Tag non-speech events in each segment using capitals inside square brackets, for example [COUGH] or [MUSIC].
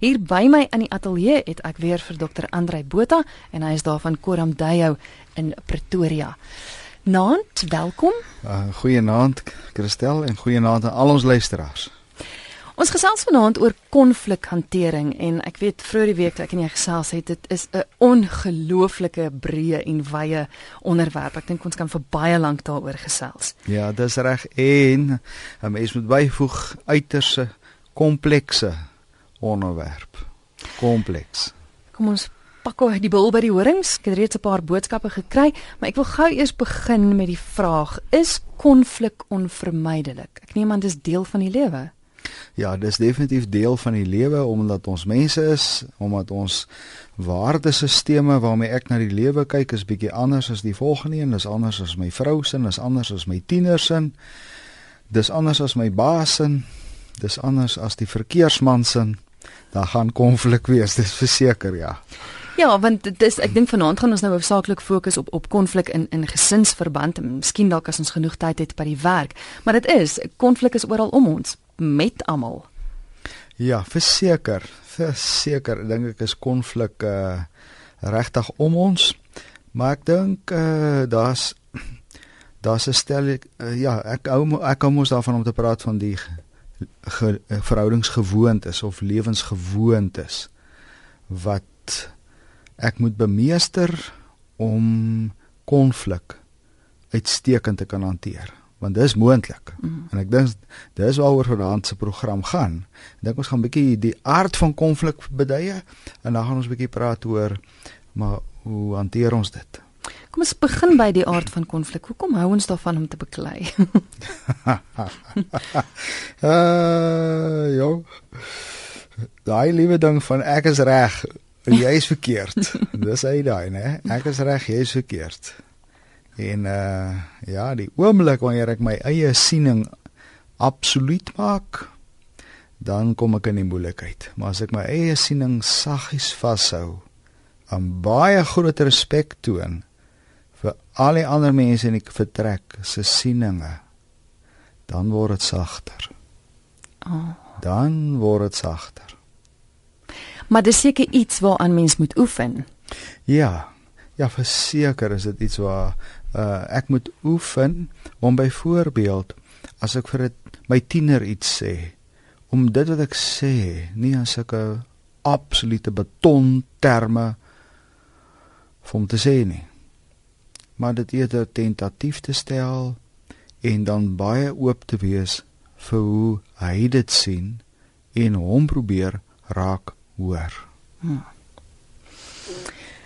Hier by my in die ateljee het ek weer vir Dr. Andrei Botha en hy is daar van Koramdeyo in Pretoria. Naand, welkom. Uh, goeienaand Christel en goeienaand aan al ons luisteraars. Ons gesels vanaand oor konflikhantering en ek weet vroeër die week toe ek en jy gesels het, dit is 'n ongelooflike breë en wye onderwerp. Ek dink ons kan vir baie lank daaroor gesels. Ja, dis reg en 'n mens moet byvoeg uiterse komplekse onderwerp. Kompleks. Kom ons pak oor die bil by die horings. Ek het reeds 'n paar boodskappe gekry, maar ek wil gou eers begin met die vraag: Is konflik onvermydelik? Ek neem aan dis deel van die lewe. Ja, dis definitief deel van die lewe omdat ons mense is, omdat ons waardesisteme waarmee ek na die lewe kyk is bietjie anders as die volgende een, dis anders as my vrou se, dis anders as my tieners se. Dis anders as my baas se. Dis anders as die verkeersman se daar gaan konflik wees, dis verseker ja. Ja, want dit is ek dink vanaand gaan ons nou hoofsaaklik fokus op op konflik in in gesinsverband en miskien dalk as ons genoeg tyd het by die werk, maar dit is konflik is oral om ons met almal. Ja, verseker, verseker dink ek is konflik uh regtig om ons. Maar ek dink uh daar's daar's 'n stel uh, ja, ek hou ek hou mos daarvan om te praat van die ge, eh, verhoudingsgewoontes of lewensgewoontes wat ek moet bemeester om konflik uitstekend te kan hanteer want dis moontlik mm. en ek dink dis waaroor vanaand se program gaan. Ek dink ons gaan 'n bietjie die aard van konflik beduie en dan gaan ons 'n bietjie praat oor maar hoe hanteer ons dit Kom ons begin by die aard van konflik. Hoekom hou ons daarvan om te beklei? uh [LAUGHS] ja. Daai liewe ding van ek is reg en jy is verkeerd. [LAUGHS] Dis hy daai, né? Ek is reg, jy is verkeerd. En uh ja, die oomblik wanneer ek my eie siening absoluut maak, dan kom ek in die moeilikheid. Maar as ek my eie siening saggies vashou, aan baie groot respek toon, al die ander mense in die vertrek se sieninge dan word dit sagter. Oh. Dan word dit sagter. Maar dis seker iets waaraan mens moet oefen. Ja. Ja, verseker is dit iets waar uh, ek moet oefen om byvoorbeeld as ek vir het, my tiener iets sê om dit wat ek sê nie as sulke absolute beton terme vir hom te sê nie maar dit eerder tentatief te stel en dan baie oop te wees vir hoe hy dit sien en hom probeer raak hoor. Hmm.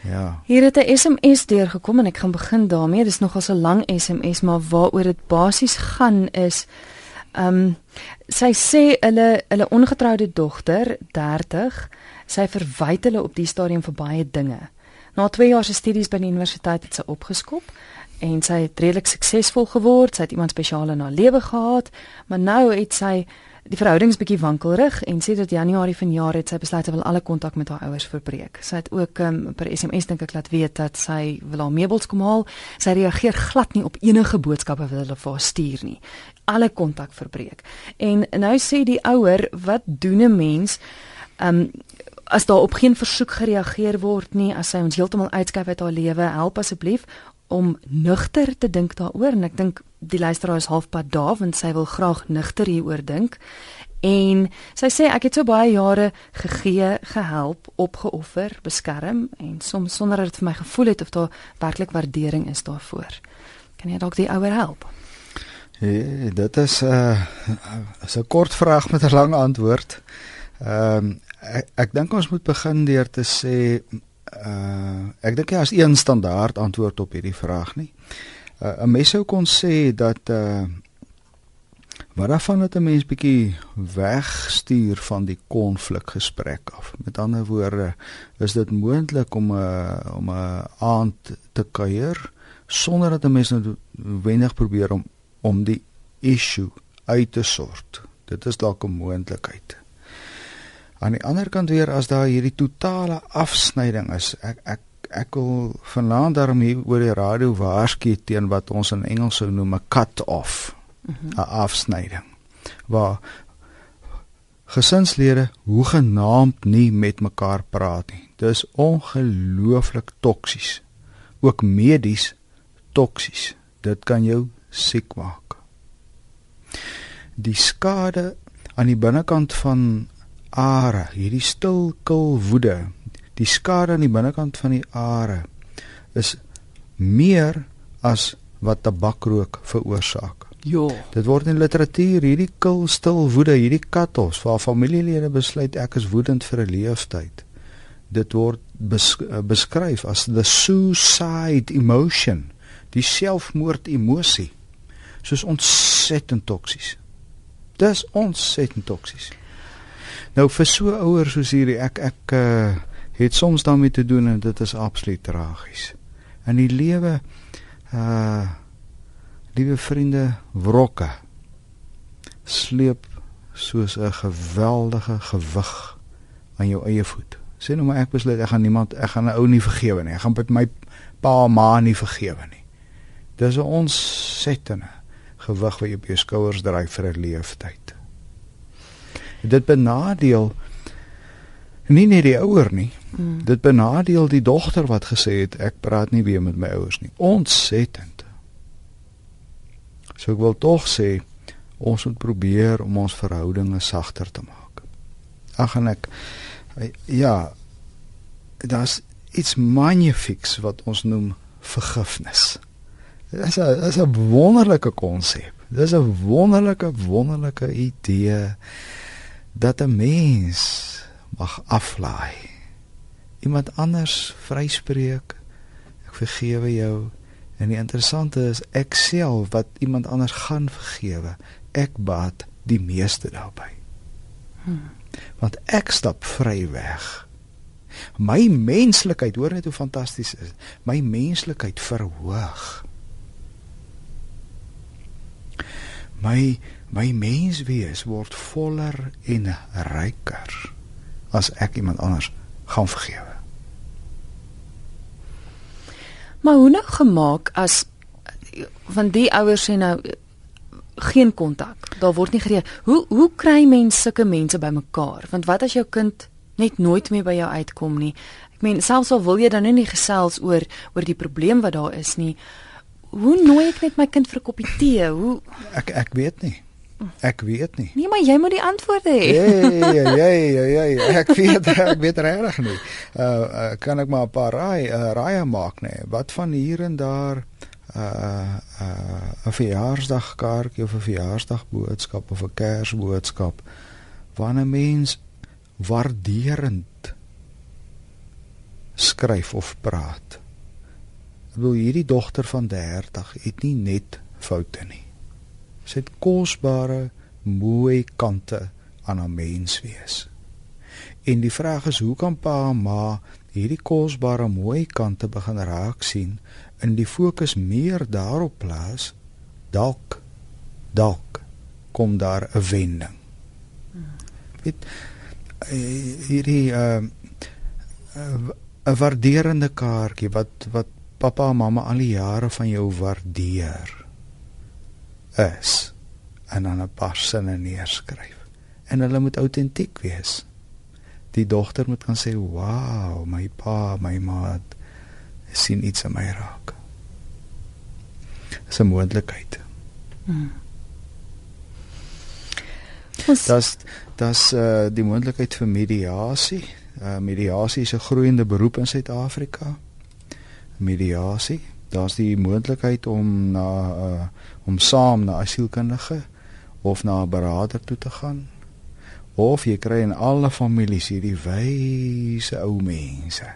Ja. Hier het 'n SMS deurgekom en ek gaan begin daarmee. Dit is nogal 'n lang SMS, maar waaroor dit basies gaan is ehm um, sy sê hulle hulle ongetroude dogter 30, sy verwyd hulle op die stadium vir baie dinge. Na 2 jaar se studies by die universiteit het sy opgeskop en sy het redelik suksesvol geword. Sy het iemand spesiaal in haar lewe gehad, maar nou het sy die verhoudings bietjie wankelrig en sê dat Januarie vanjaar het sy besluit sy wil alle kontak met haar ouers verbreek. Sy het ook um, per SMS dink ek laat weet dat sy wil haar meubels kom haal. Sy reageer glad nie op enige boodskappe wat hulle vir haar stuur nie. Alle kontak verbreek. En nou sê die ouer, wat doen 'n mens? Um as daar op geen versoek gereageer word nie, as sy ons heeltemal uitskuif uit haar lewe, help asseblief om nugter te dink daaroor en ek dink die luisteraar is halfpad daar want sy wil graag nugter hieroor dink. En sy sê ek het so baie jare gegee, gehelp, opgeoffer, beskerm en soms sonder dat dit vir my gevoel het of daar werklik waardering is daarvoor. Kan jy dalk die ouer help? Ja, dit is 'n uh, 'n kort vraag met 'n lang antwoord. Ehm um, ek, ek dink ons moet begin deur te sê uh ek dink jy as een standaard antwoord op hierdie vraag nie. Uh 'n mens sou kon sê dat uh wat daarvan dat 'n mens bietjie wegstuur van die konflikgesprek af. Met ander woorde, is dit moontlik om 'n uh, om 'n aand te kuier sonder dat 'n mens nou wendig probeer om om die issue uit te sort. Dit is dalk 'n moontlikheid. Aan die ander kant weer as daar hierdie totale afsnyding is, ek ek ek wil vanaand daarom hier oor die radio waarsku teen wat ons in Engels sou noem 'n cut off, 'n mm -hmm. afsnyding waar gesinslede hoe genaamd nie met mekaar praat nie. Dis ongelooflik toksies. Ook medies toksies. Dit kan jou siek maak. Die skade aan die binnekant van are, hierdie stil kil woede, die skade aan die binnekant van die are is meer as wat tabakrook veroorsaak. Ja. Dit word in literatuur hierdie kil stil woede, hierdie katos waar familielede besluit ek is woedend vir 'n leeftyd. Dit word bes, beskryf as the suicide emotion, die selfmoord emosie. Soos ontsettend toksies. Dis ontsettend toksies. Nou vir so ouers soos hierdie ek ek uh, het soms daarmee te doen en dit is absoluut tragies. In die lewe uh liewe vriende wrokke sleep soos 'n geweldige gewig aan jou eie voet. Sê nou maar ek besluit ek gaan niemand ek gaan 'n ou nie vergewe nie. Ek gaan met my pa ma nie vergewe nie. Dis 'n ontsettende gewig wat jy op jou skouers dra vir 'n leeftyd. Dit benadeel nie net die ouer nie. Mm. Dit benadeel die dogter wat gesê het ek praat nie weer met my ouers nie. Ontsettend. So ek wil tog sê ons moet probeer om ons verhoudinge sagter te maak. Ag en ek ja, daar's iets magnifieks wat ons noem vergifnis. Dit is 'n is 'n wonderlike konsep. Dit is 'n wonderlike wonderlike idee dat 'n mens mag aflaai. Iemand anders vryspreek. Ek vergewe jou. En die interessante is ek self wat iemand anders gaan vergewe. Ek baat die meeste daarbey. Hmm. Want ek stap vry weg. My menslikheid, hoor net hoe fantasties is. My menslikheid verhoog. My my menswees word voller en ryker as ek iemand anders gaan vergewe. Maar hoe nou gemaak as van die ouers sê nou geen kontak. Daar word nie gereed. Hoe hoe kry mense sulke mense bymekaar? Want wat as jou kind net nooit meer by jou uitkom nie? Ek meen selfs al wil jy dan nie gesels oor oor die probleem wat daar is nie. Hoe nooi ek net my kind vir 'n koppie tee? Hoe Ek ek weet nie. Ek weet nie. Nee, maar jy moet die antwoorde hê. Ja, ja, ja, ja. Ek weet [LAUGHS] ek weet regtig nie. Uh kan ek maar 'n paar raai uh, raaie maak nê. Nee. Wat van hier en daar uh uh 'n verjaarsdagkaartjie of 'n verjaarsdagboodskap of 'n kersboodskap wanneer 'n mens waarderend skryf of praat. Bedoel hierdie dogter van 30 het nie net foute nie. Sy het kosbare, mooi kante aan haar mens wees. En die vraag is hoe kan pa en ma hierdie kosbare, mooi kante begin raak sien en die fokus meer daarop plaas dalk dalk kom daar 'n wending. Dit hierdie uh 'n waarderende kaartjie wat wat pappa en mamma al die jare van jou waardeer is en dan 'n paar sinne neerskryf. En hulle moet autentiek wees. Die dogter moet kan sê, "Wow, my pa, my ma sien iets in my raak." Dis 'n moontlikheid. Hmm. Das das uh, die moontlikheid vir mediasie. Uh, mediasie is 'n groeiende beroep in Suid-Afrika. Mediasie daar's die moontlikheid om na uh, om saam na 'n sielkundige of na 'n beraader toe te gaan. Of jy kry in alle families hierdie wyse ou mense.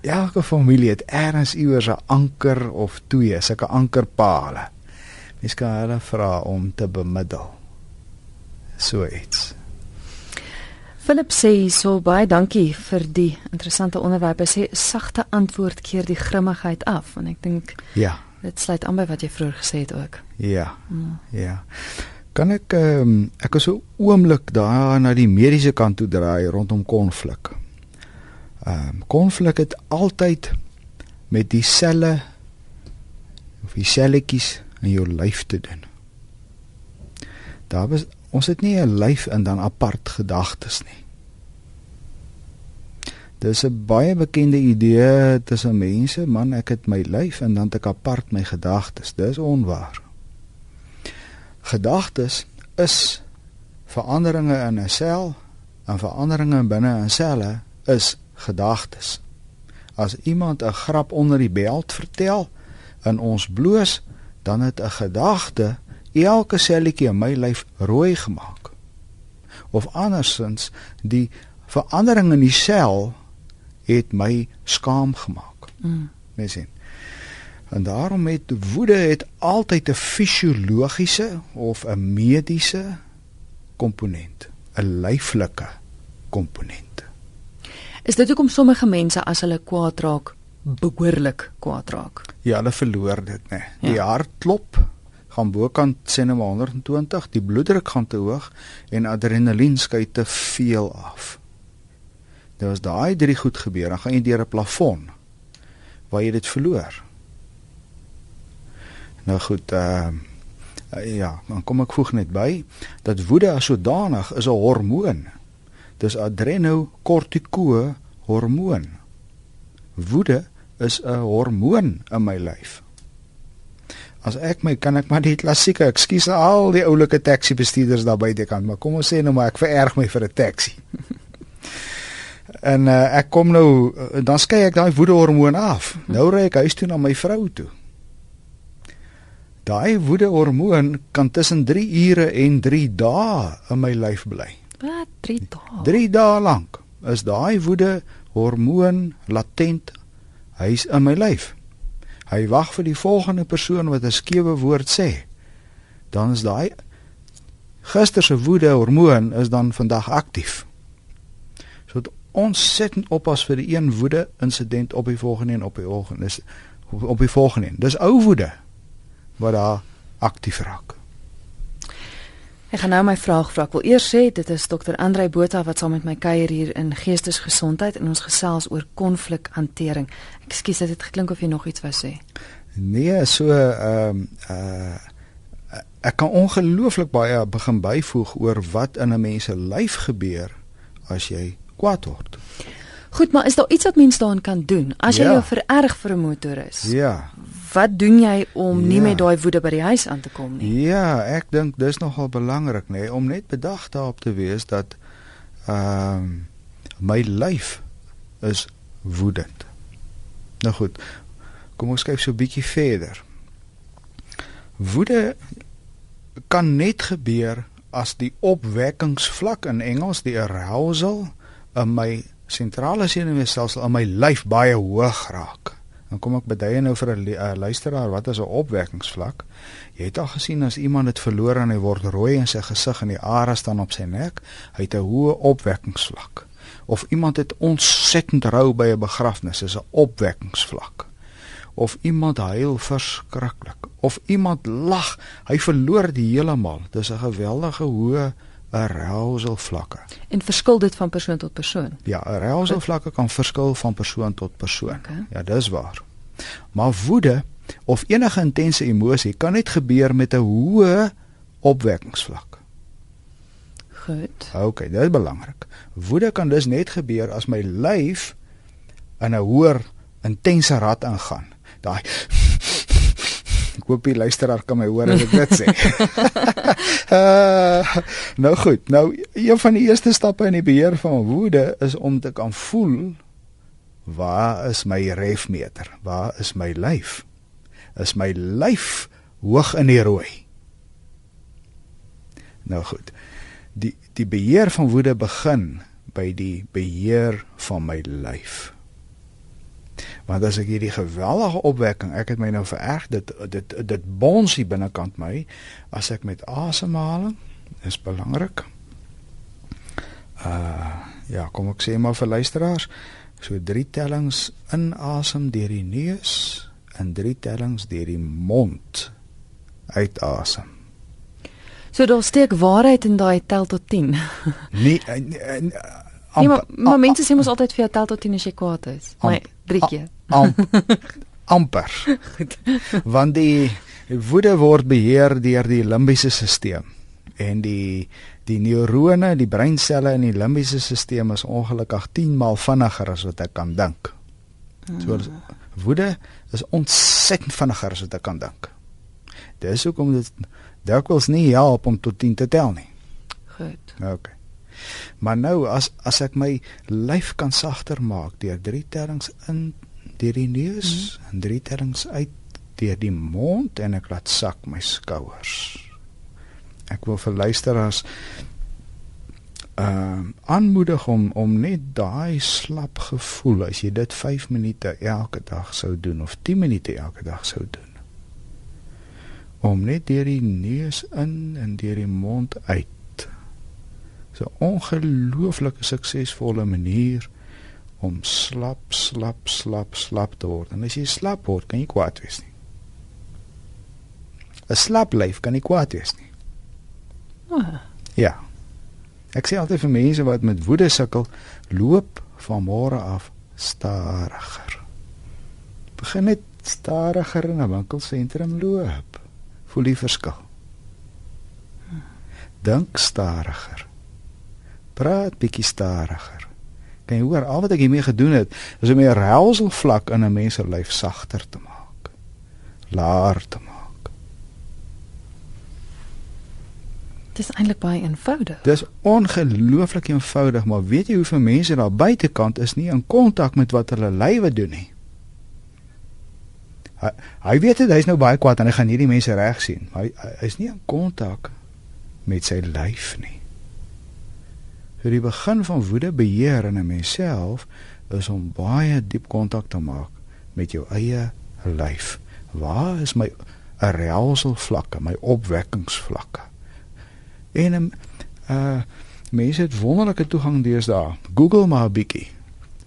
Elke familie het ergens iewers 'n anker of twee, sulke ankerpale. Mens kan hulle vra om te bemiddel. So iets. Philip sê so baie dankie vir die interessante onderwerp. Hy sê sagte antwoord keer die grimmigheid af en ek dink ja, dit sluit aan by wat jy vroeër gesê het ook. Ja. Mm. Ja. Kan ek um, ek is so oomblik daar na die mediese kant toe draai rondom konflik. Ehm um, konflik het altyd met die selle of die selletjies in jou lyf te doen. Daar was ons het nie 'n lyf en dan apart gedagtes nie. Dis 'n baie bekende idee tussen mense, man, ek het my lyf en dan het ek apart my gedagtes. Dis onwaar. Gedagtes is veranderinge in 'n sel en veranderinge binne 'n selle is gedagtes. As iemand 'n grap onder die beld vertel en ons bloos, dan het 'n gedagte elke selletjie in my lyf rooi gemaak. Of andersins, die verandering in die sel het my skaam gemaak. Mm. Mens sien. En daarom het woede het altyd 'n fisiologiese of 'n mediese komponent, 'n lyflike komponent. Is dit hoekom sommige mense as hulle kwaad raak, behoorlik kwaad raak? Ja, hulle verloor dit, né? Nee. Die ja. hart klop gaan bokant sê nou 120, die bloeddruk gaan te hoog en adrenalien skei te veel af. Nou as daai drie goed gebeur, dan gaan jy deur 'n plafon waar jy dit verloor. Nou goed, ehm uh, ja, dan kom ek voeg net by dat woede as sodanig is 'n hormoon. Dis adrenokortiko hormoon. Woede is 'n hormoon in my lyf. As ek my kan ek maar die klassieke, ekskuus al die oulike taxi bestuurders daar buite kan, maar kom ons sê nou maar ek vererg my vir 'n taxi. [LAUGHS] En uh, ek kom nou uh, dan skei ek daai woedehormoon af. Nou ry ek huis toe na my vrou toe. Daai woedehormoon kan tussen 3 ure en 3 dae in my lyf bly. Wat 3 dae? 3 dae lank is daai woedehormoon latent hy's in my lyf. Hy wag vir die volgende persoon wat 'n skewe woord sê. Dan is daai gister se woedehormoon is dan vandag aktief. So ontsettend oppas vir die een woede insident op die volgende en op die volgende is op die volgende. Dis ou woede wat daar aktief raak. Ek gaan nou my vraag vra. Ek wil eers sê dit is Dr. Andrei Botha wat saam met my kuier hier in Geestesgesondheid en ons gesels oor konflikhantering. Ekskuus, dit het geklink of jy nog iets wou sê. Nee, so ehm uh, uh ek kan ongelooflik baie begin byvoeg oor wat in 'n mens se lyf gebeur as jy kwaad word. Goed, maar is daar iets wat mens daaraan kan doen as jy ja. jou vererg vir 'n motoris? Ja. Wat doen jy om ja. nie met daai woede by die huis aan te kom nie? Ja, ek dink dis nogal belangrik nê, nee, om net bedag daarop te wees dat ehm um, my lyf is woedend. Nou goed. Kom ons kyk so 'n bietjie verder. Woede kan net gebeur as die opwekkingsvlak in Engels die arousal in my sentrale senuweestelsel in my lyf baie hoog raak. Dan kom ek beduie nou vir 'n uh, luisteraar wat is 'n opwekkingsvlak? Jy het al gesien as iemand het verloor en hy word rooi in sy gesig en die are staan op sy nek, hy het 'n hoë opwekkingsvlak. Of iemand het ontsettend rou by 'n begrafnis, is 'n opwekkingsvlak. Of iemand huil verskriklik, of iemand lag, hy verloor die heeltemal. Dis 'n geweldige hoë arousal vlakke. En verskil dit van persoon tot persoon? Ja, arousal vlakke kan verskil van persoon tot persoon. Okay. Ja, dis waar. Maar woede of enige intense emosie kan net gebeur met 'n hoë opwekkingsvlak. Goed. Okay, dit is belangrik. Woede kan dus net gebeur as my lyf in 'n hoër intense rad ingaan. Daai Ek [LAUGHS] hoop die luisteraar kan my hoor as ek dit sê. uh, [LAUGHS] nou goed, nou een van die eerste stappe in die beheer van woede is om te kan voel waar is my refmeter? Waar is my lyf? Is my lyf hoog in die rooi? Nou goed. Die die beheer van woede begin by die beheer van my lyf. Want as ek hierdie geweldige opwekking, ek het my nou vererg dit dit dit bonsie binnekant my as ek met asemhaling is belangrik. Uh ja, kom ek sê maar vir luisteraars, so drie tellings inasem deur die neus en drie tellings deur die mond uitasem. So daar steek waarheid in daai tel tot 10. nee, [LAUGHS] uh, uh, Nee, maar, maar mense sê mos altyd vir jou tel tot 10 as jy kwaad is. Maar drie keer. Am, [LAUGHS] amper. Goed. Want die woede word beheer deur die limbiese stelsel. en die die neurone, die breinselle in die limbiese stelsel is ongelukkig 10 maal vinniger as wat ek kan dink. So woede is ontsettend vinniger as wat ek kan dink. Dis hoekom dit dikwels nie help om tot 10 te tel nie. Goed. Okay. Maar nou as as ek my lyf kan sagter maak deur drie tellings in deur die neus mm. en drie tellings uit deur die mond en ek laat sak my skouers. Ek wil vir luisteraars ehm uh, aanmoedig om om net daai slap gevoel as jy dit 5 minute elke dag sou doen of 10 minute elke dag sou doen. Om net deur die neus in en deur die mond uit. 'n ongelooflike suksesvolle manier om slap slap slap slap te word. En as jy slap word, kan jy kwaad wees nie. 'n Slap lyf kan nie kwaad wees nie. Oh. Ja. Ek sê altyd vir mense wat met woede sukkel, loop van môre af stadiger. Begin net stadiger in 'n winkelsentrum loop. Voel die verskil. Dink stadiger. Praat bietjie stadiger. Kan jy hoor al wat ek hiermee gedoen het, is om die relsel vlak in 'n mens se lyf sagter te maak. Laer te maak. Dis eintlik baie eenvoudig. Dis ongelooflik eenvoudig, maar weet jy hoeveel mense daar buitekant is nie in kontak met wat hulle lywe doen nie. Hy, hy weet dit, hy's nou baie kwaad en hy gaan hierdie mense reg sien. Hy hy's nie in kontak met sy lyf nie. So die begin van woede beheer in 'n mens self is om baie diep kontak te maak met jou eie lyf. Waar is my arousal vlakke, my opwekkingsvlakke? En 'n um, uh mense het wonderlike toegang deesdae. Google maar 'n bietjie.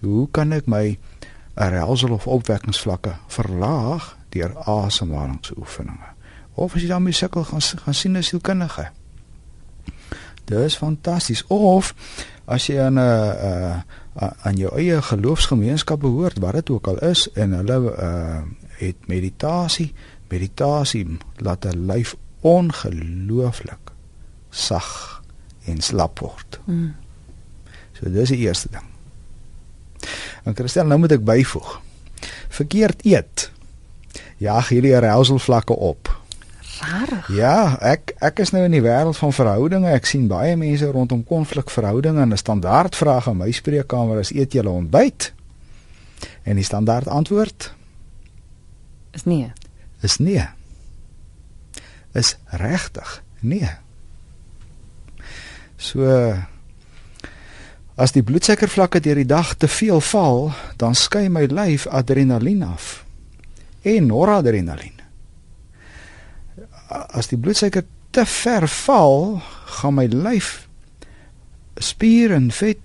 Hoe kan ek my arousal of opwekkingsvlakke verlaag deur asemhalingsoefeninge? Of as jy daarmee sukkel gaan gaan sien 'n sielkundige. Dit is fantasties. Of as jy aan 'n uh aan jou eie geloofsgemeenskap behoort, wat dit ook al is en hulle uh het meditasie, meditasie laat 'n lyf ongelooflik sag en slap word. Mm. So dis die eerste ding. En Christel, nou moet ek byvoeg. Verkeerd eet. Ja, hierdie arousal vlakke op. Rarig. Ja, ek ek is nou in die wêreld van verhoudinge. Ek sien baie mense rondom konflikverhoudinge en 'n standaard vraag in my spreekkamer is eet julle ontbyt? En die standaard antwoord is nee. Is nee. Is regtig nee. So as die bloedsuikervlakke deur die dag te veel val, dan skei my lyf adrenalien af en noradrenalien. As die bloedsuiker te ver val, gaan my lyf spier en vet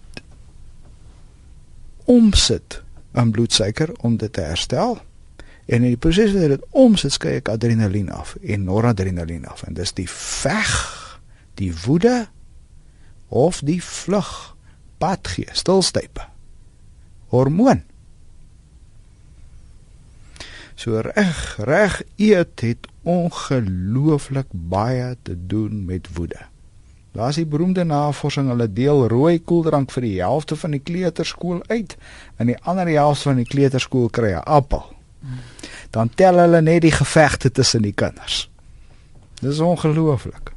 omsit aan bloedsuiker om dit te herstel. En in die proses wat dit omsit, skei ek adrenalien af en noradrenalien af. En dis die veg, die woede of die vlug pad gee stilstype. Hormoon so reg reg eet het ongelooflik baie te doen met woede. Daar's die beroemde navorsing hulle deel rooi koeldrank vir die helfte van die kleuterskool uit en die ander helfte van die kleuterskool kry 'n appel. Dan tel hulle net die gevegte tussen die kinders. Dis ongelooflik.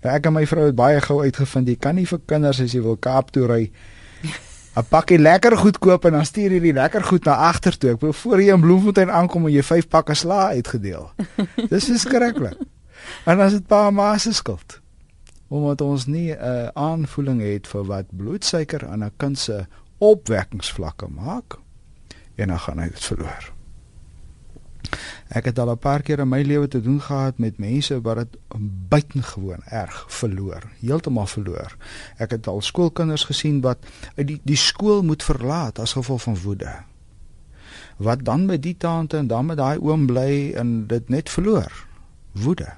Ek en my vrou het baie gou uitgevind jy kan nie vir kinders as jy wil Kaap toe ry 'n pakkie lekker goed koop en dan stuur jy die lekker goed na agter toe. Ek wil voor jy in Bloemfontein aankom en jy vyf pakke sla uitgedeel. [LAUGHS] Dis verskriklik. En as dit pa ma se skuld. Omdat ons nie 'n uh, aanvoeling het vir wat bloedsuiker aan 'n kind se opwekkingsvlakke maak en dan gaan hy dit verloor. Ek het al 'n paar keer in my lewe te doen gehad met mense wat dit buitengewoon erg verloor, heeltemal verloor. Ek het al skoolkinders gesien wat uit die die skool moet verlaat as gevolg van woede. Wat dan met die tante en dan met daai oom bly en dit net verloor. Woede.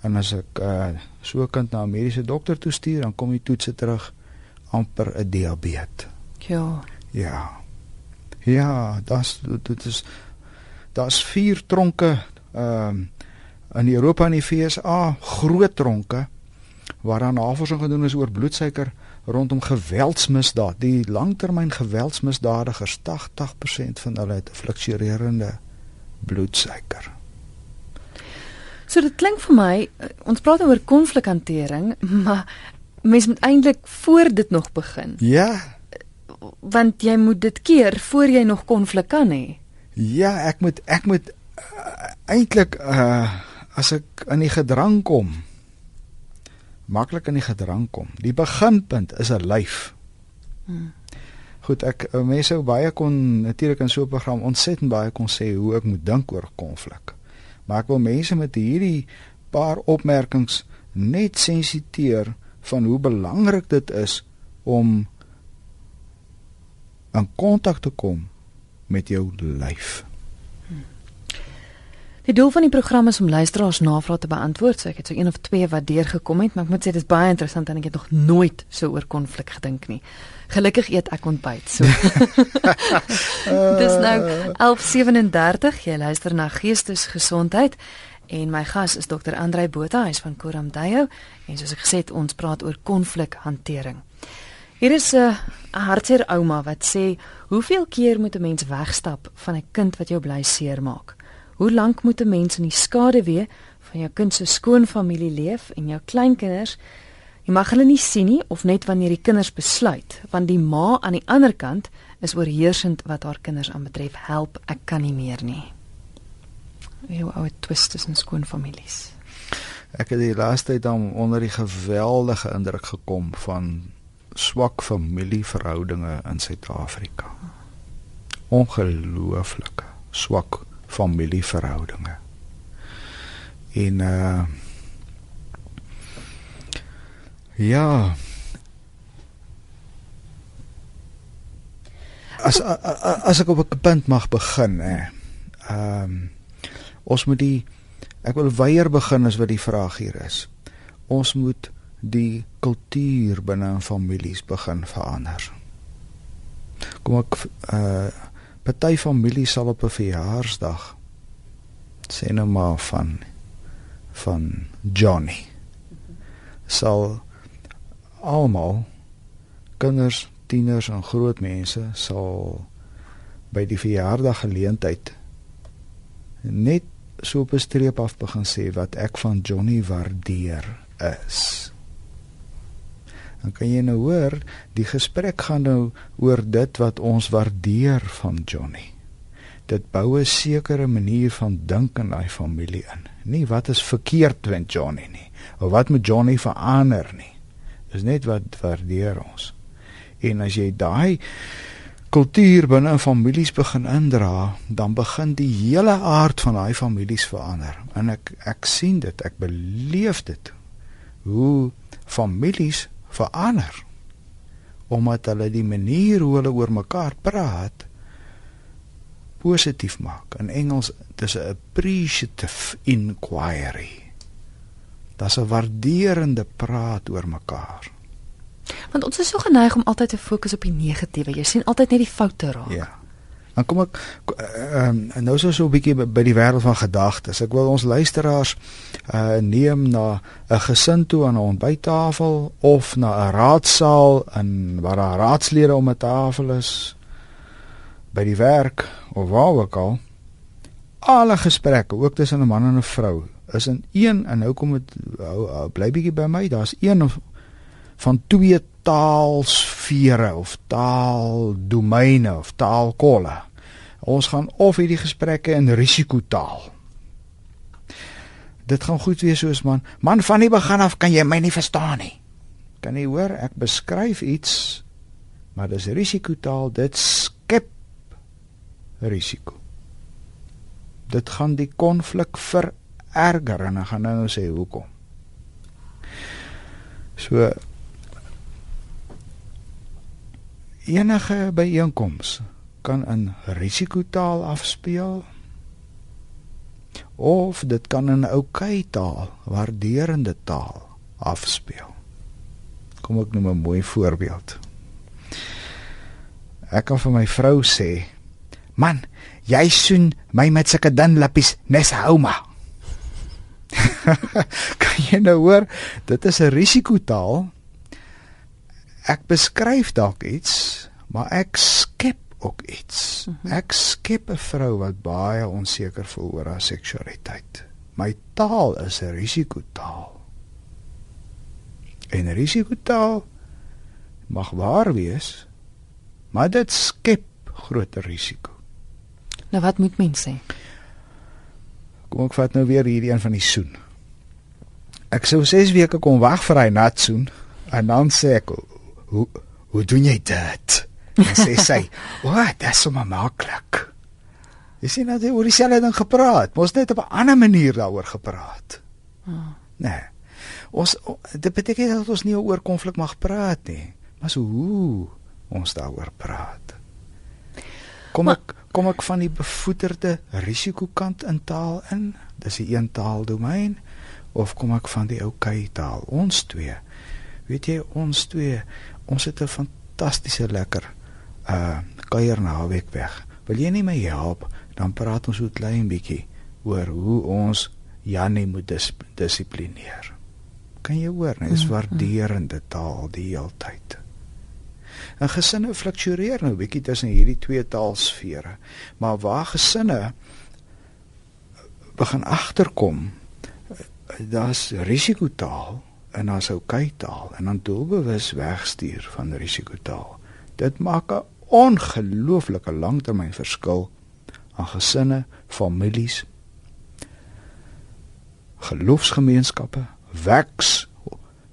En as ek uh, so 'n kind na 'n mediese dokter toe stuur, dan kom die toetse terug amper 'n diabetes. Ja. Ja. Ja, das dit is daar's vier tronke ehm um, in Europa en die FSA groot tronke waar daar navorsing gedoen is oor bloedsuiker rondom geweldsmisdaad. Die langtermyn geweldsmisdadigers 80% van hulle het 'n fluktuerende bloedsuiker. So dit klink vir my eh, ons praat oor konflikhantering, [LAUGHS] maar mens moet eintlik voor dit nog begin. Ja. Want jy moet dit keer voor jy nog konflik kan hê. Ja, ek moet ek moet uh, eintlik uh as ek in die gedrang kom maklik in die gedrang kom. Die beginpunt is 'n lyf. Hmm. Goed, ek uh, mense sou baie kon natuurlik in so 'n program ontsettend baie kon sê hoe ek moet dink oor konflik. Maar ek wil mense met hierdie paar opmerkings net sensiteer van hoe belangrik dit is om in kontak te kom met jou lyf. Die doel van die program is om luisteraars navrae te beantwoord. So ek het so een of twee wat deurgekom het, maar ek moet sê dit is baie interessant en ek het nog nooit so oor konflik gedink nie. Gelukkig eet ek ontbyt. So. [LAUGHS] [LAUGHS] Dis nou 11:37. Jy luister na Geestesgesondheid en my gas is Dr. Andrei Botha, hy's van Koramdayo en soos ek gesê het, ons praat oor konflikhantering. Hier is 'n hartseer ouma wat sê, "Hoeveel keer moet 'n mens wegstap van 'n kind wat jou bly seermaak?" Hoe lank moet 'n mens in die skaduwee van jou kind se skoonfamilie leef en jou kleinkinders? Jy mag hulle nie sien nie of net wanneer die kinders besluit, want die ma aan die ander kant is oorheersend wat haar kinders aanbetref. Help, ek kan nie meer nie. Hoe ou twist is in skoonfamilies. Ek het die laaste tyd dan onder die geweldige indruk gekom van swak familieverhoudinge in Suid-Afrika. Ongelooflike swak familieverhoudinge. En uh ja. As as ek op 'n punt mag begin hè. Ehm um, ons moet die ek wil weier begin as wat die vraag hier is. Ons moet die kultuur binne families begin verander. Kom ek uh Party familie sal op 'n verjaarsdag sê nou maar van van Johnny sal almal kinders, tieners en groot mense sal by die verjaardag geleentheid net so op 'n streep af begin sê wat ek van Johnny waardeer is. Dan kan jy nou hoor, die gesprek gaan nou oor dit wat ons waardeer van Johnny. Dit bou 'n sekere manier van dink in daai familie in. Nie wat is verkeerd met Johnny nie, of wat moet Johnny verander nie. Dis net wat waardeer ons. En as jy daai kultuur binne in families begin indra, dan begin die hele aard van daai families verander. En ek ek sien dit, ek beleef dit. Hoe families verander omdat hulle die manier hoe hulle oor mekaar praat positief maak. In Engels dis 'n appreciative inquiry. Dis 'n waarderende praat oor mekaar. Want ons is so geneig om altyd te fokus op die negatiewe. Jy sien altyd net die foute raak. Ja. Dan kom ek ehm uh, nou so so 'n bietjie by die wêreld van gedagtes. Ek wil ons luisteraars uh neem na 'n gesin toe aan 'n ontbyttafel of na 'n raadsaal in waar daar raadslede om 'n tafel is by die werk of waar ook al. Alle gesprekke, ook tussen 'n man en 'n vrou, is in een en nou kom dit bly bietjie by my, daar's een of van twee taalsfere of taaldomeine of taalkolle. Ons gaan of hierdie gesprekke in risikotaal. Dit gaan goed wees soos man. Man van die begin af kan jy my nie verstaan nie. Kan jy hoor ek beskryf iets maar dis risikotaal, dit skep risiko. Dit gaan die konflik vererger en ek gaan nou sê hoekom. So enige byeenkoms kan in risikotaal afspeel of dit kan in oukei taal, waarderende taal afspeel. Kom ek noem 'n mooi voorbeeld. Ek kan vir my vrou sê: "Man, jy soen my met sulke dun lippies nes houma." [LAUGHS] kan jy nou hoor, dit is 'n risikotaal. Ek beskryf dalk iets, maar ek skep ook iets. Mhm. Ek skep 'n vrou wat baie onseker voel oor haar seksualiteit. My taal is 'n risikotaal. En risikotaal mag waar wees, maar dit skep groter risiko. Nou wat moet mense sê? Kom ek vat nou weer hierdie een van die soen. Ek sou 6 weke kom wag vir hy nat soen en dan sê ek hoe hoe doen jy dit? En sê sy, [LAUGHS] "Wat, dit is sommer maklik." Jy sien nou oor dieselfde ding gepraat, mos net op 'n ander manier daaroor gepraat. Oh. Nee. Ons dit beteken dat ons nie oor konflik mag praat nie, maar so hoe ons daaroor praat. Kom ek maar, kom ek van die bevoeterde risikokant in taal in? Dis 'n een taaldomein of kom ek van die ou okay taal? Ons twee. Weet jy, ons twee, ons het 'n fantastiese lekker uh kuier naweek weg. Wil jy nie my help? Dan praat ons so klein bietjie oor hoe ons Janie moet dis dissiplineer. Kan jy hoor? Dit is mm, mm. waarderende taal die hele tyd. En gesinne fluktueer nou bietjie tussen hierdie twee taalsfere. Maar waar gesinne begin agterkom, daar's risikotaal en daar's oukei taal en dan doelbewus wegstuur van risikotaal. Dit maak 'n ongelooflike langtermyn verskil aan gesinne, families, geloofsgemeenskappe, werks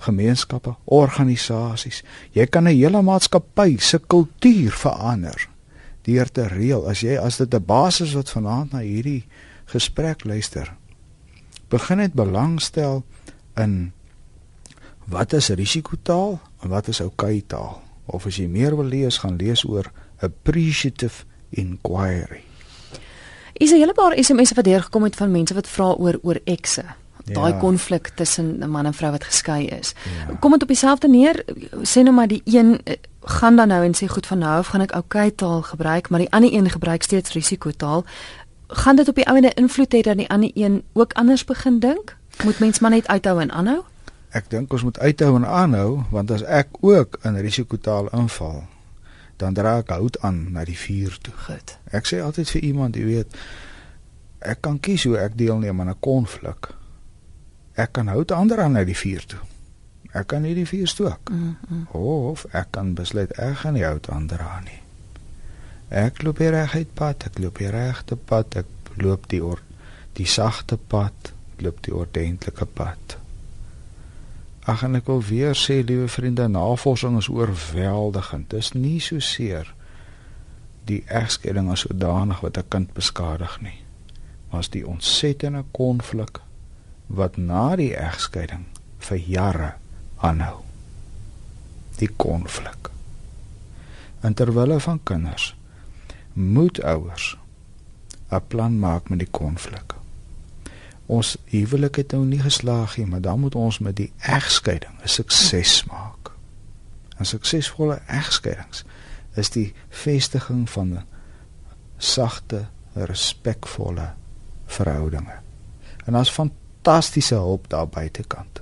gemeenskappe, organisasies. Jy kan 'n hele maatskappy se kultuur verander deur te reël as jy as dit 'n basis wat vanaand na hierdie gesprek luister. Begin net belangstel in wat is risikotaal en wat is oukei taal. Of as jy meer wil lees, gaan lees oor appreciative inquiry. Is 'n hele paar SMS'e wat deurgekom het van mense wat vra oor oor ekse daai ja. konflik tussen 'n man en vrou wat geskei is. Ja. Kom dit op dieselfde neer, sê nou maar die een eh, gaan dan nou en sê goed van nou af gaan ek okay taal gebruik, maar die ander een gebruik steeds risikotaal. Gaan dit op die ouene invloed hê dat die ander een ook anders begin dink? Moet mens maar net uithou en aanhou? Ek dink ons moet uithou en aanhou want as ek ook in risikotaal inval, dan dra ek hout aan na die vuur toe. Goed. Ek sê altyd vir iemand, jy weet, ek kan kies hoe ek deelneem aan 'n konflik ek kan hout ander aan uit die vuur toe. Ek kan nie die vuur stook. Mm -hmm. Of ek kan besluit ek gaan nie hout ander aan nie. Ek loop hier reguit pad, ek loop hier regte pad, ek loop die or die sagte pad, ek loop die ordentlike pad. Ag en ek wil weer sê liewe vriende, navorsing is oorweldigend. Dis nie so seer die egskeiding as sodanig wat 'n kind beskadig nie. Maar as die ontsettende konflik wat na die egskeiding vir jare aanhou. Die konflik. En terwyl van kinders moet ouers 'n plan maak met die konflik. Ons huwelik het nou nie geslaag nie, maar dan moet ons met die egskeiding 'n sukses maak. 'n Suksesvolle egskeidings is die vestiging van 'n sagte, respekvolle verhoudinge. En van fantastiese hulp daar buitekant.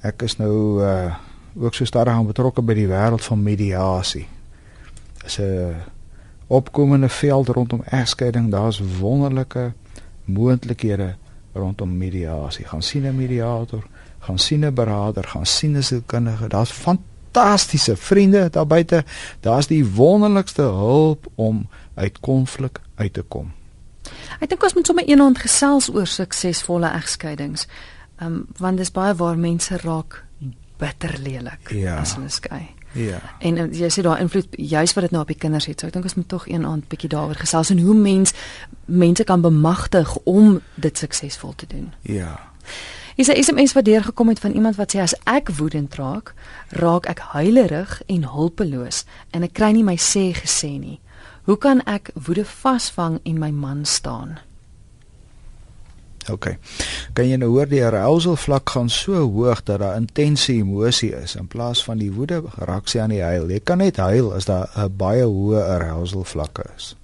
Ek is nou uh ook so stadig aan betrokke by die wêreld van mediasie. Dis 'n opkomende veld rondom egskeiding. Daar's wonderlike moontlikhede rondom mediasie. Gaan sien 'n mediator, gaan sien 'n beraader, gaan sien 'n sielkundige. Daar's fantastiese vriende daar buite. Daar's die wonderlikste hulp om uit konflik uit te kom. Ek dink ons moet sommer eendag gesels oor suksesvolle egskeidings. Ehm um, want dis baie waar mense raak bitter lelik ja. as hulle skei. Ja. En uh, jy sê daar invloed juis wat dit nou op die kinders het. So ek dink ons moet tog eendag bietjie daaroor gesels en hoe mens mense kan bemagtig om dit suksesvol te doen. Ja. Is 'n SMS wat deurgekom het van iemand wat sê as ek woedend raak, raak ek huilerig en hulpeloos en ek kry nie my sê gesê nie. Hoe kan ek woede vasvang en my man staan? OK. Kan jy nou hoor die arousal vlak gaan so hoog dat daar intense emosie is in plaas van die woede raak sy aan die huil. Jy kan net huil as daar 'n baie hoë arousal vlakke is.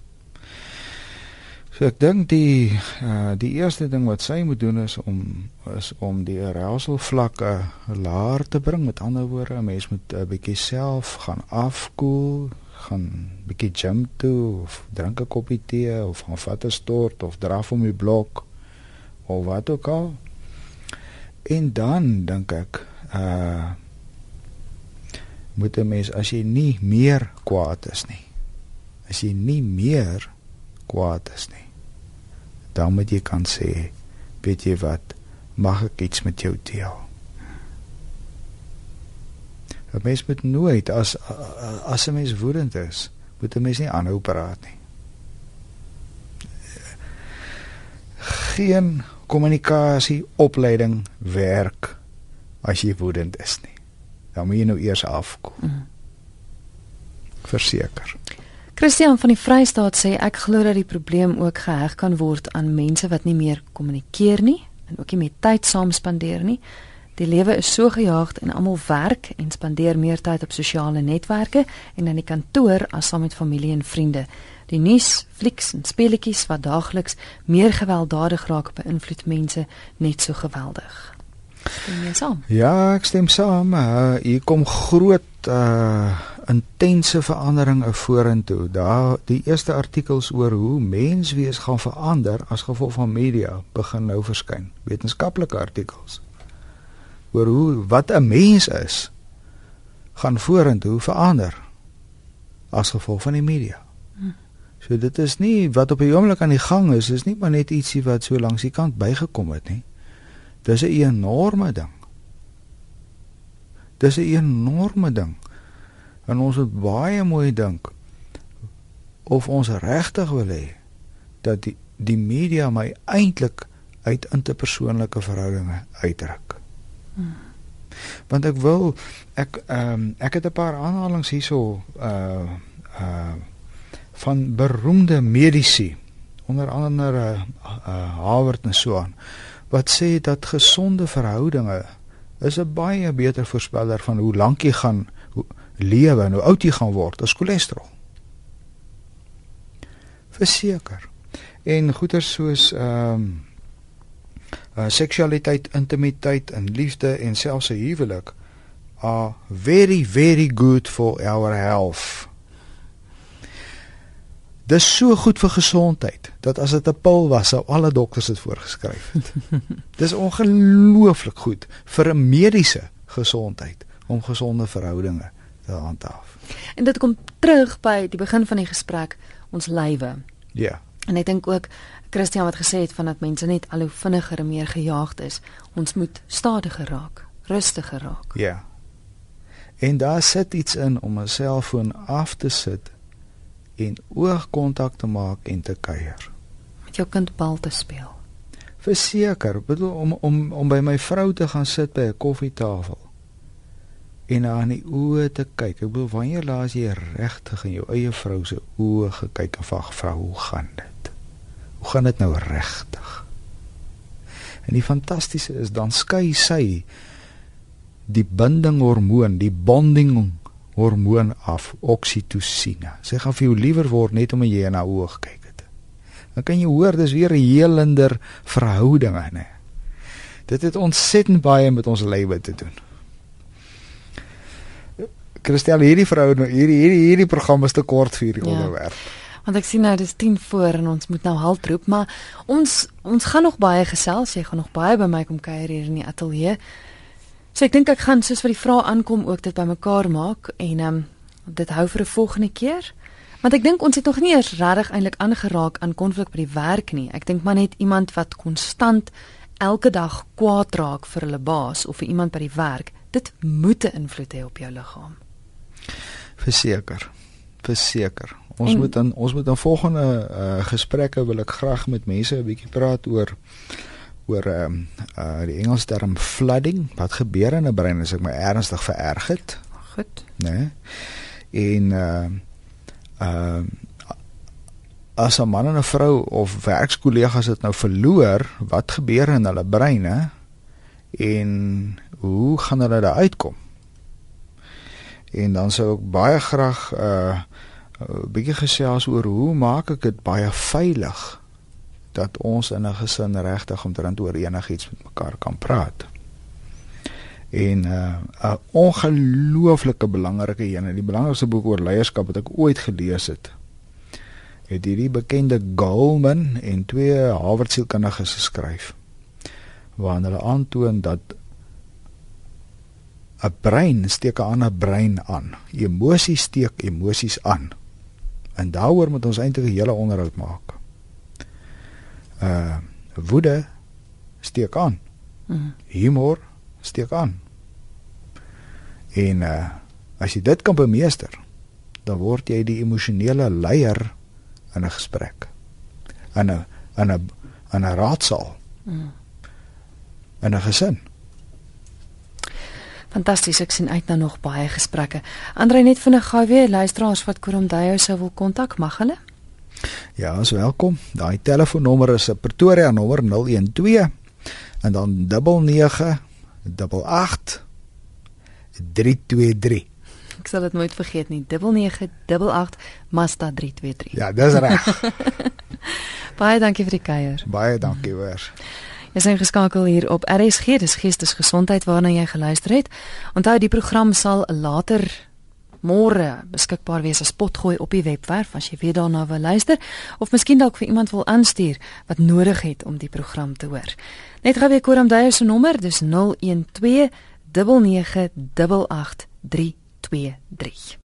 So ek dink die uh die eerste ding wat sy moet doen is om is om die arousal vlakke laer te bring. Met ander woorde, 'n mens moet 'n bietjie self gaan afkoel, gaan bietjie gym toe of drink 'n koppie tee of gaan vat 'n stort of draf om die blok of wat ook al. En dan dink ek uh moet 'n mens as jy nie meer kwaad is nie. As jy nie meer kwaad is nie. Dan moet jy kan sê, weet jy wat, mag ek iets met jou deel? 'n Mens moet nooit as as 'n mens woedend is, moet 'n mens nie aanhou praat nie. Geen kommunikasie opleiding werk as jy woedend is nie. Dan moet jy nou eers afkom. Mm. Verseker. Christian van die Vrystaat sê ek glo dat die probleem ook geheg kan word aan mense wat nie meer kommunikeer nie en ook nie meer tyd saam spandeer nie. Die lewe is so gejaagd en almal werk en spandeer meer tyd op sosiale netwerke en in die kantoor as saam met familie en vriende. Die nuus, flieks en speletjies wat daagliks meer gewelddadig raak beïnvloed mense net so geweldig. Stem jy saam? Ja, ek stem saam. Uh, hier kom groot uh intense veranderinge vorentoe. Daar die eerste artikels oor hoe menswees gaan verander as gevolg van media begin nou verskyn. Wetenskaplike artikels oor hoe wat 'n mens is gaan vorentoe verander as gevolg van die media. So dit is nie wat op die oomblik aan die gang is, is nie maar net ietsie wat so langs die kant bygekom het nie. Dis 'n enorme ding. Dis 'n enorme ding. En ons moet baie mooi dink of ons regtig wil hê dat die die media my eintlik uit interpersoonlike verhoudinge uitdruk. Hmm. Want ek wil ek ehm um, ek het 'n paar aanhalinge hierso uh uh van beroemde mediese onder andere uh Harvard en so aan wat sê dat gesonde verhoudinge is 'n baie beter voorspeller van hoe lank jy gaan lewe en hoe oud jy gaan word as cholesterol. Verseker. En goeters soos ehm um, uh, seksualiteit, intimiteit en liefde en selfs 'n huwelik are very very good for our health. Dis so goed vir gesondheid dat as dit 'n pil was, sou alle dokters dit voorgeskryf het. [LAUGHS] Dis ongelooflik goed vir 'n mediese gesondheid om gesonde verhoudinge te handhaaf. En dit kom terug by die begin van die gesprek, ons lywe. Ja. En ek dink ook Christian wat gesê het van dat mense net al hoe vinniger en meer gejaagd is. Ons moet stadiger raak, rustiger raak. Ja. En daar sit iets in om 'n selfoon af te sit en oogkontak te maak en te kuier. Met jou kind bal te speel. Verseker, bedoel om om om by my vrou te gaan sit by 'n koffietafel en haar in die oë te kyk. Ek bedoel wanneer laas jy regtig in jou eie vrou se oë gekyk en vra hoe gaan dit? Hoe gaan dit nou regtig? En die fantastiese is dan skei sy die binding hormoon, die bonding hormoon af, oksitosine. Sy gaan vir jou liewer word net om jy haar oë kyk het. Dan kan jy hoor dis weer 'n helender verhouding, né? Dit het ontsettend baie met ons lewe te doen. Christel, hierdie vrou nou hierdie hierdie hierdie program is te kort vir hierdie ja. onderwerp. Want ek sien nou dis 10 voor en ons moet nou haltroep, maar ons ons gaan nog baie gesels, jy gaan nog baie by my kom kuier hier in die ateljee. So ek dink ek gaan soos vir die vrae aankom ook dit bymekaar maak en ehm um, dit hou vir 'n volgende keer. Want ek dink ons het nog nie eers regtig eintlik aangeraak aan konflik by die werk nie. Ek dink maar net iemand wat konstant elke dag kwaad raak vir hulle baas of vir iemand by die werk, dit moet 'n invloed hê op jou liggaam. Verseker. Verseker. Ons en, moet dan ons moet dan volgende uh, gesprekke wil ek graag met mense 'n bietjie praat oor oor ehm um, uh die Engelse term flooding wat gebeur in 'n brein as ek my ernstig vererg het. Goed. Né? Nee? En ehm uh, uh as 'n man en 'n vrou of werkskollegas dit nou verloor, wat gebeur in hulle breine en hoe gaan hulle daar uitkom? En dan sou ek baie graag uh 'n bietjie gesels oor hoe maak ek dit baie veilig dat ons in 'n gesin regtig omtrent oor enigiets met mekaar kan praat. En uh, 'n ongelooflike belangrike een, die belangrikste boek oor leierskap wat ek ooit gelees het. Het hierdie bekende Goldman en twee Harvard sielkundiges geskryf waarin hulle aantoon dat 'n brein steek 'n ander brein aan. Emosies steek emosies aan. En daaroor moet ons eintlik 'n hele onderhoud maak. Uh woede steek aan. Mm. Humor steek aan. En uh as jy dit kan bemeester, dan word jy die emosionele leier in 'n gesprek. In 'n in 'n in 'n raadsaal. Mm. In 'n gesin. Fantasties, ek sien uit na nog baie gesprekke. Andre net vinnig gou weer luisteraars wat Kurumdayo sou wil kontak, mag hulle? Ja, as welkom. Daai telefoonnommer is 'n Pretoria nommer 012 en dan 9988 323. Ek sal dit nooit vergeet nie. 9988 Mazda 323. Ja, dis reg. [LAUGHS] baie dankie vir die kuier. Baie dankie hoor. Jy is ingeskakel hier op RSG, dis Geestesgesondheid waarna jy geluister het. Onthou die program sal later môre beskikbaar wees as potgooi op die webwerf as jy weer daarna wil luister of miskien dalk vir iemand wil aanstuur wat nodig het om die program te hoor. Net gou weer Koram Deyer se nommer, dis 012 9988 323.